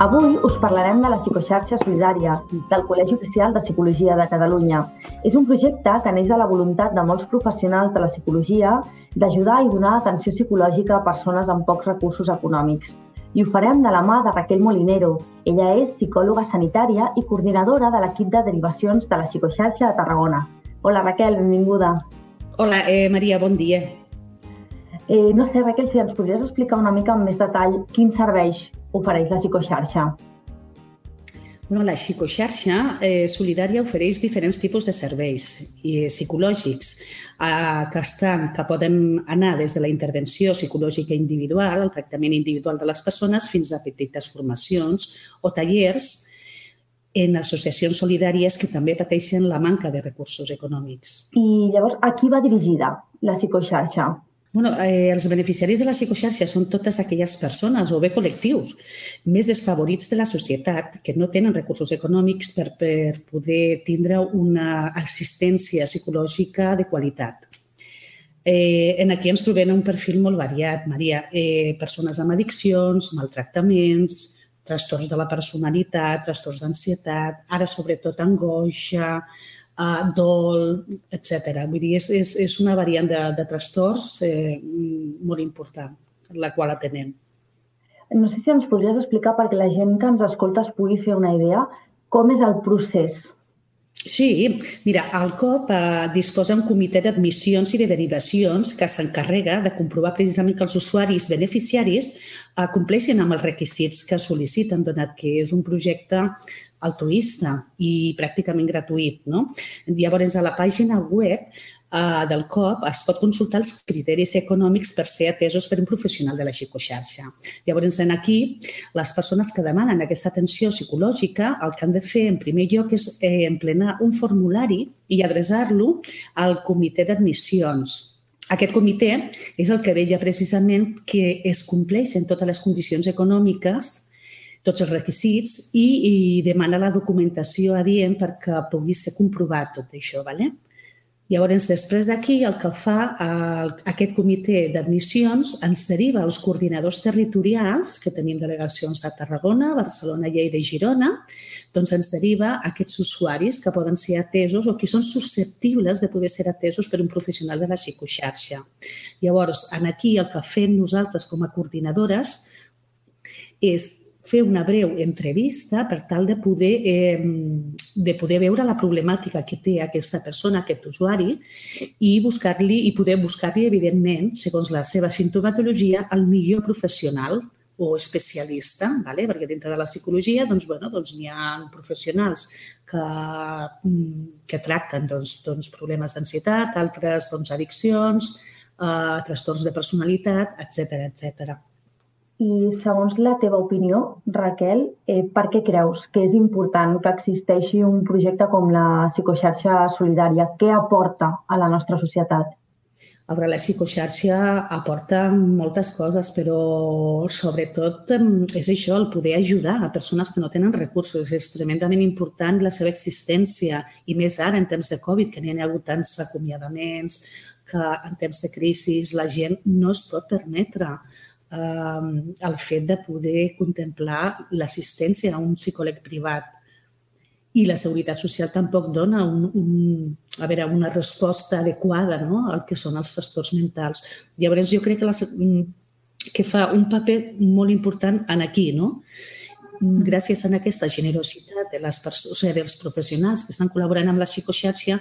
Avui us parlarem de la psicoxarxa solidària del Col·legi Oficial de Psicologia de Catalunya. És un projecte que neix de la voluntat de molts professionals de la psicologia d'ajudar i donar atenció psicològica a persones amb pocs recursos econòmics. I ho farem de la mà de Raquel Molinero. Ella és psicòloga sanitària i coordinadora de l'equip de derivacions de la psicoxarxa de Tarragona. Hola Raquel, benvinguda. Hola, eh, Maria, bon dia. Eh, no sé, Raquel, si ens podries explicar una mica amb més detall quins serveis ofereix la psicoxarxa? Bueno, la psicoxarxa eh, solidària ofereix diferents tipus de serveis i psicològics eh, que, estan, que poden anar des de la intervenció psicològica individual, el tractament individual de les persones, fins a petites formacions o tallers en associacions solidàries que també pateixen la manca de recursos econòmics. I llavors, a qui va dirigida la psicoxarxa? Bueno, eh, els beneficiaris de la psicoxarxa són totes aquelles persones o bé col·lectius més desfavorits de la societat que no tenen recursos econòmics per, per poder tindre una assistència psicològica de qualitat. Eh, en aquí ens trobem un perfil molt variat, Maria. Eh, persones amb addiccions, maltractaments, trastorns de la personalitat, trastorns d'ansietat, ara sobretot angoixa, uh, dol, etc. Vull dir, és, és, és una variant de, de trastorns eh, molt important, la qual atenem. No sé si ens podries explicar, perquè la gent que ens escolta es pugui fer una idea, com és el procés Sí, mira, el COP eh, disposa un comitè d'admissions i de derivacions que s'encarrega de comprovar precisament que els usuaris beneficiaris eh, compleixin amb els requisits que sol·liciten, donat que és un projecte altruista i pràcticament gratuït. No? Llavors, a la pàgina web eh, del COP es pot consultar els criteris econòmics per ser atesos per un professional de la psicoxarxa. Llavors, en aquí, les persones que demanen aquesta atenció psicològica el que han de fer en primer lloc és eh, emplenar un formulari i adreçar-lo al comitè d'admissions. Aquest comitè és el que veia precisament que es compleixen totes les condicions econòmiques tots els requisits i, i demana la documentació adient perquè pugui ser comprovat tot això. ¿vale? Llavors, després d'aquí, el que fa el, aquest comitè d'admissions ens deriva als coordinadors territorials, que tenim delegacions de Tarragona, Barcelona, Lleida i Girona, doncs ens deriva aquests usuaris que poden ser atesos o que són susceptibles de poder ser atesos per un professional de la psicoxarxa. Llavors, en aquí el que fem nosaltres com a coordinadores és fer una breu entrevista per tal de poder, eh, de poder veure la problemàtica que té aquesta persona, aquest usuari, i buscar-li i poder buscar-li, evidentment, segons la seva sintomatologia, el millor professional o especialista, vale? perquè dintre de la psicologia doncs, bueno, doncs hi ha professionals que, que tracten doncs, doncs, problemes d'ansietat, altres doncs, addiccions, eh, trastorns de personalitat, etc etc. I segons la teva opinió, Raquel, eh, per què creus que és important que existeixi un projecte com la psicoxarxa solidària? Què aporta a la nostra societat? veure, la psicoxarxa aporta moltes coses, però sobretot és això, el poder ajudar a persones que no tenen recursos. És tremendament important la seva existència i més ara en temps de Covid, que n'hi ha hagut tants acomiadaments, que en temps de crisi la gent no es pot permetre eh, el fet de poder contemplar l'assistència a un psicòleg privat. I la Seguretat Social tampoc dona un, un, a veure, una resposta adequada no? al que són els trastorns mentals. Llavors, jo crec que, la, que fa un paper molt important en aquí, no? gràcies a aquesta generositat de les persones, o sigui, dels professionals que estan col·laborant amb la psicoxarxa,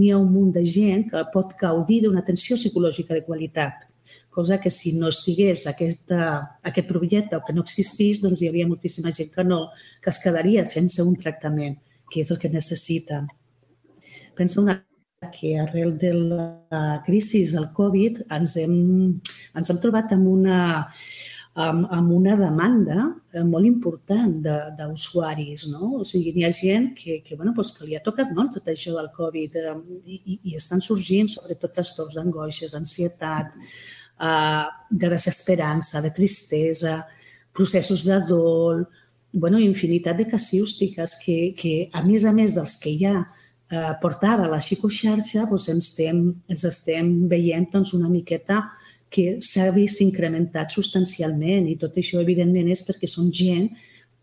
n'hi ha un munt de gent que pot gaudir d'una atenció psicològica de qualitat cosa que si no estigués aquest, aquest projecte o que no existís, doncs hi havia moltíssima gent que, no, que es quedaria sense un tractament, que és el que necessita. Pensa una que arrel de la crisi del Covid ens hem, ens hem trobat amb una, amb, amb una demanda eh, molt important d'usuaris. No? O sigui, hi ha gent que, que, bueno, doncs que li ha tocat molt tot això del Covid eh, i, i estan sorgint sobretot trastorns d'angoixes, ansietat, de desesperança, de tristesa, processos de dol, bueno, infinitat de casiústiques que, que, a més a més dels que ja eh, portava la psicoxarxa, doncs ens, estem, ens estem veient doncs, una miqueta que s'ha vist incrementat substancialment i tot això, evidentment, és perquè són gent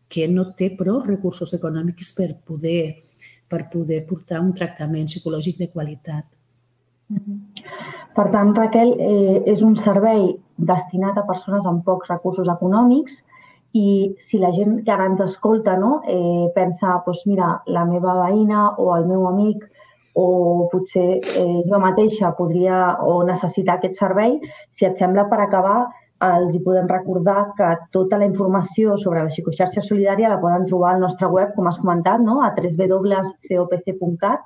que no té prou recursos econòmics per poder, per poder portar un tractament psicològic de qualitat. Per tant, Raquel, eh, és un servei destinat a persones amb pocs recursos econòmics i si la gent que ara ens escolta no, eh, pensa, doncs mira, la meva veïna o el meu amic o potser eh, jo mateixa podria o necessitar aquest servei. Si et sembla, per acabar, els hi podem recordar que tota la informació sobre la psicoxarxa solidària la poden trobar al nostre web, com has comentat, no? a www.copc.cat.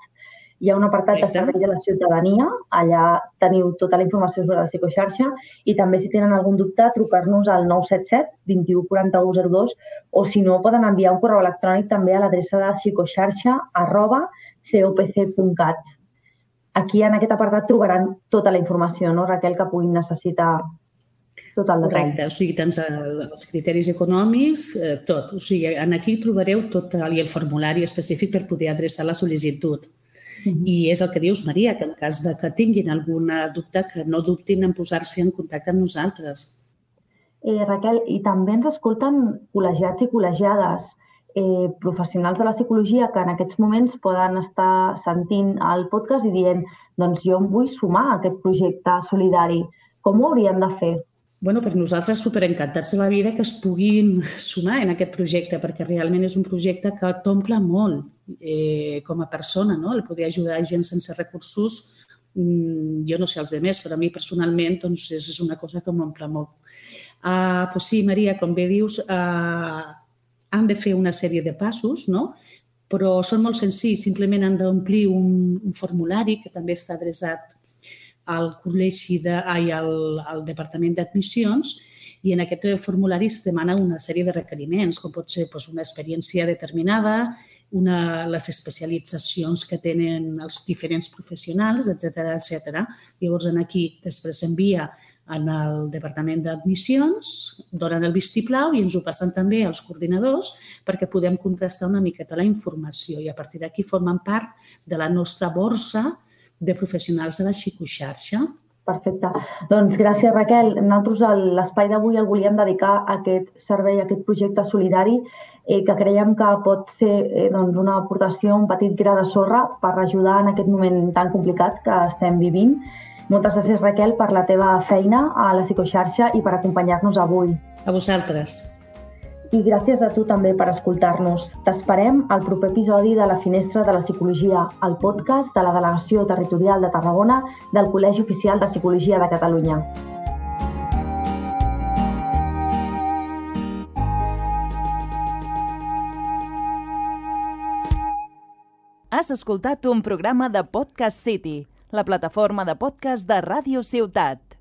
Hi ha un apartat de servei de la ciutadania, allà teniu tota la informació sobre la psicoxarxa i també si tenen algun dubte trucar-nos al 977 21 41 02 o si no poden enviar un correu electrònic també a l'adreça de psicoxarxa arroba copc.cat. Aquí, en aquest apartat, trobaran tota la informació, no, Raquel, que puguin necessitar tot el detall. Correcte, o sigui, tant els criteris econòmics, eh, tot. O sigui, en aquí trobareu tot el, i el formulari específic per poder adreçar la sol·licitud. I és el que dius, Maria, que en cas de que tinguin alguna dubte, que no dubtin en posar-se en contacte amb nosaltres. Eh, Raquel, i també ens escolten col·legiats i col·legiades eh, professionals de la psicologia que en aquests moments poden estar sentint el podcast i dient doncs jo em vull sumar a aquest projecte solidari. Com ho haurien de fer? Bueno, per nosaltres superencantats de la vida que es puguin sumar en aquest projecte, perquè realment és un projecte que t'omple molt eh, com a persona, no? el poder ajudar gent sense recursos, mm, jo no sé els demés, però a mi personalment doncs, és, és una cosa que m'omple molt. Uh, pues sí, Maria, com bé dius, uh, han de fer una sèrie de passos, no? però són molt senzills. Simplement han d'omplir un, un formulari que també està adreçat al col·legi de, ai, al, al Departament d'Admissions i en aquest formulari es demana una sèrie de requeriments, com pot ser doncs, una experiència determinada, una, les especialitzacions que tenen els diferents professionals, etc etc. Llavors, en aquí després s'envia en el Departament d'Admissions, donen el vistiplau i ens ho passen també als coordinadors perquè podem contrastar una miqueta la informació i a partir d'aquí formen part de la nostra borsa de professionals de la psicoxarxa. Perfecte. Doncs gràcies, Raquel. Nosaltres l'espai d'avui el volíem dedicar a aquest servei, a aquest projecte solidari eh, que creiem que pot ser eh, doncs una aportació, un petit gra de sorra per ajudar en aquest moment tan complicat que estem vivint moltes gràcies, Raquel, per la teva feina a la psicoxarxa i per acompanyar-nos avui. A vosaltres. I gràcies a tu també per escoltar-nos. T'esperem al proper episodi de La Finestra de la Psicologia, el podcast de la Delegació Territorial de Tarragona del Col·legi Oficial de Psicologia de Catalunya. Has escoltat un programa de Podcast City, la plataforma de podcast de Ràdio Ciutat.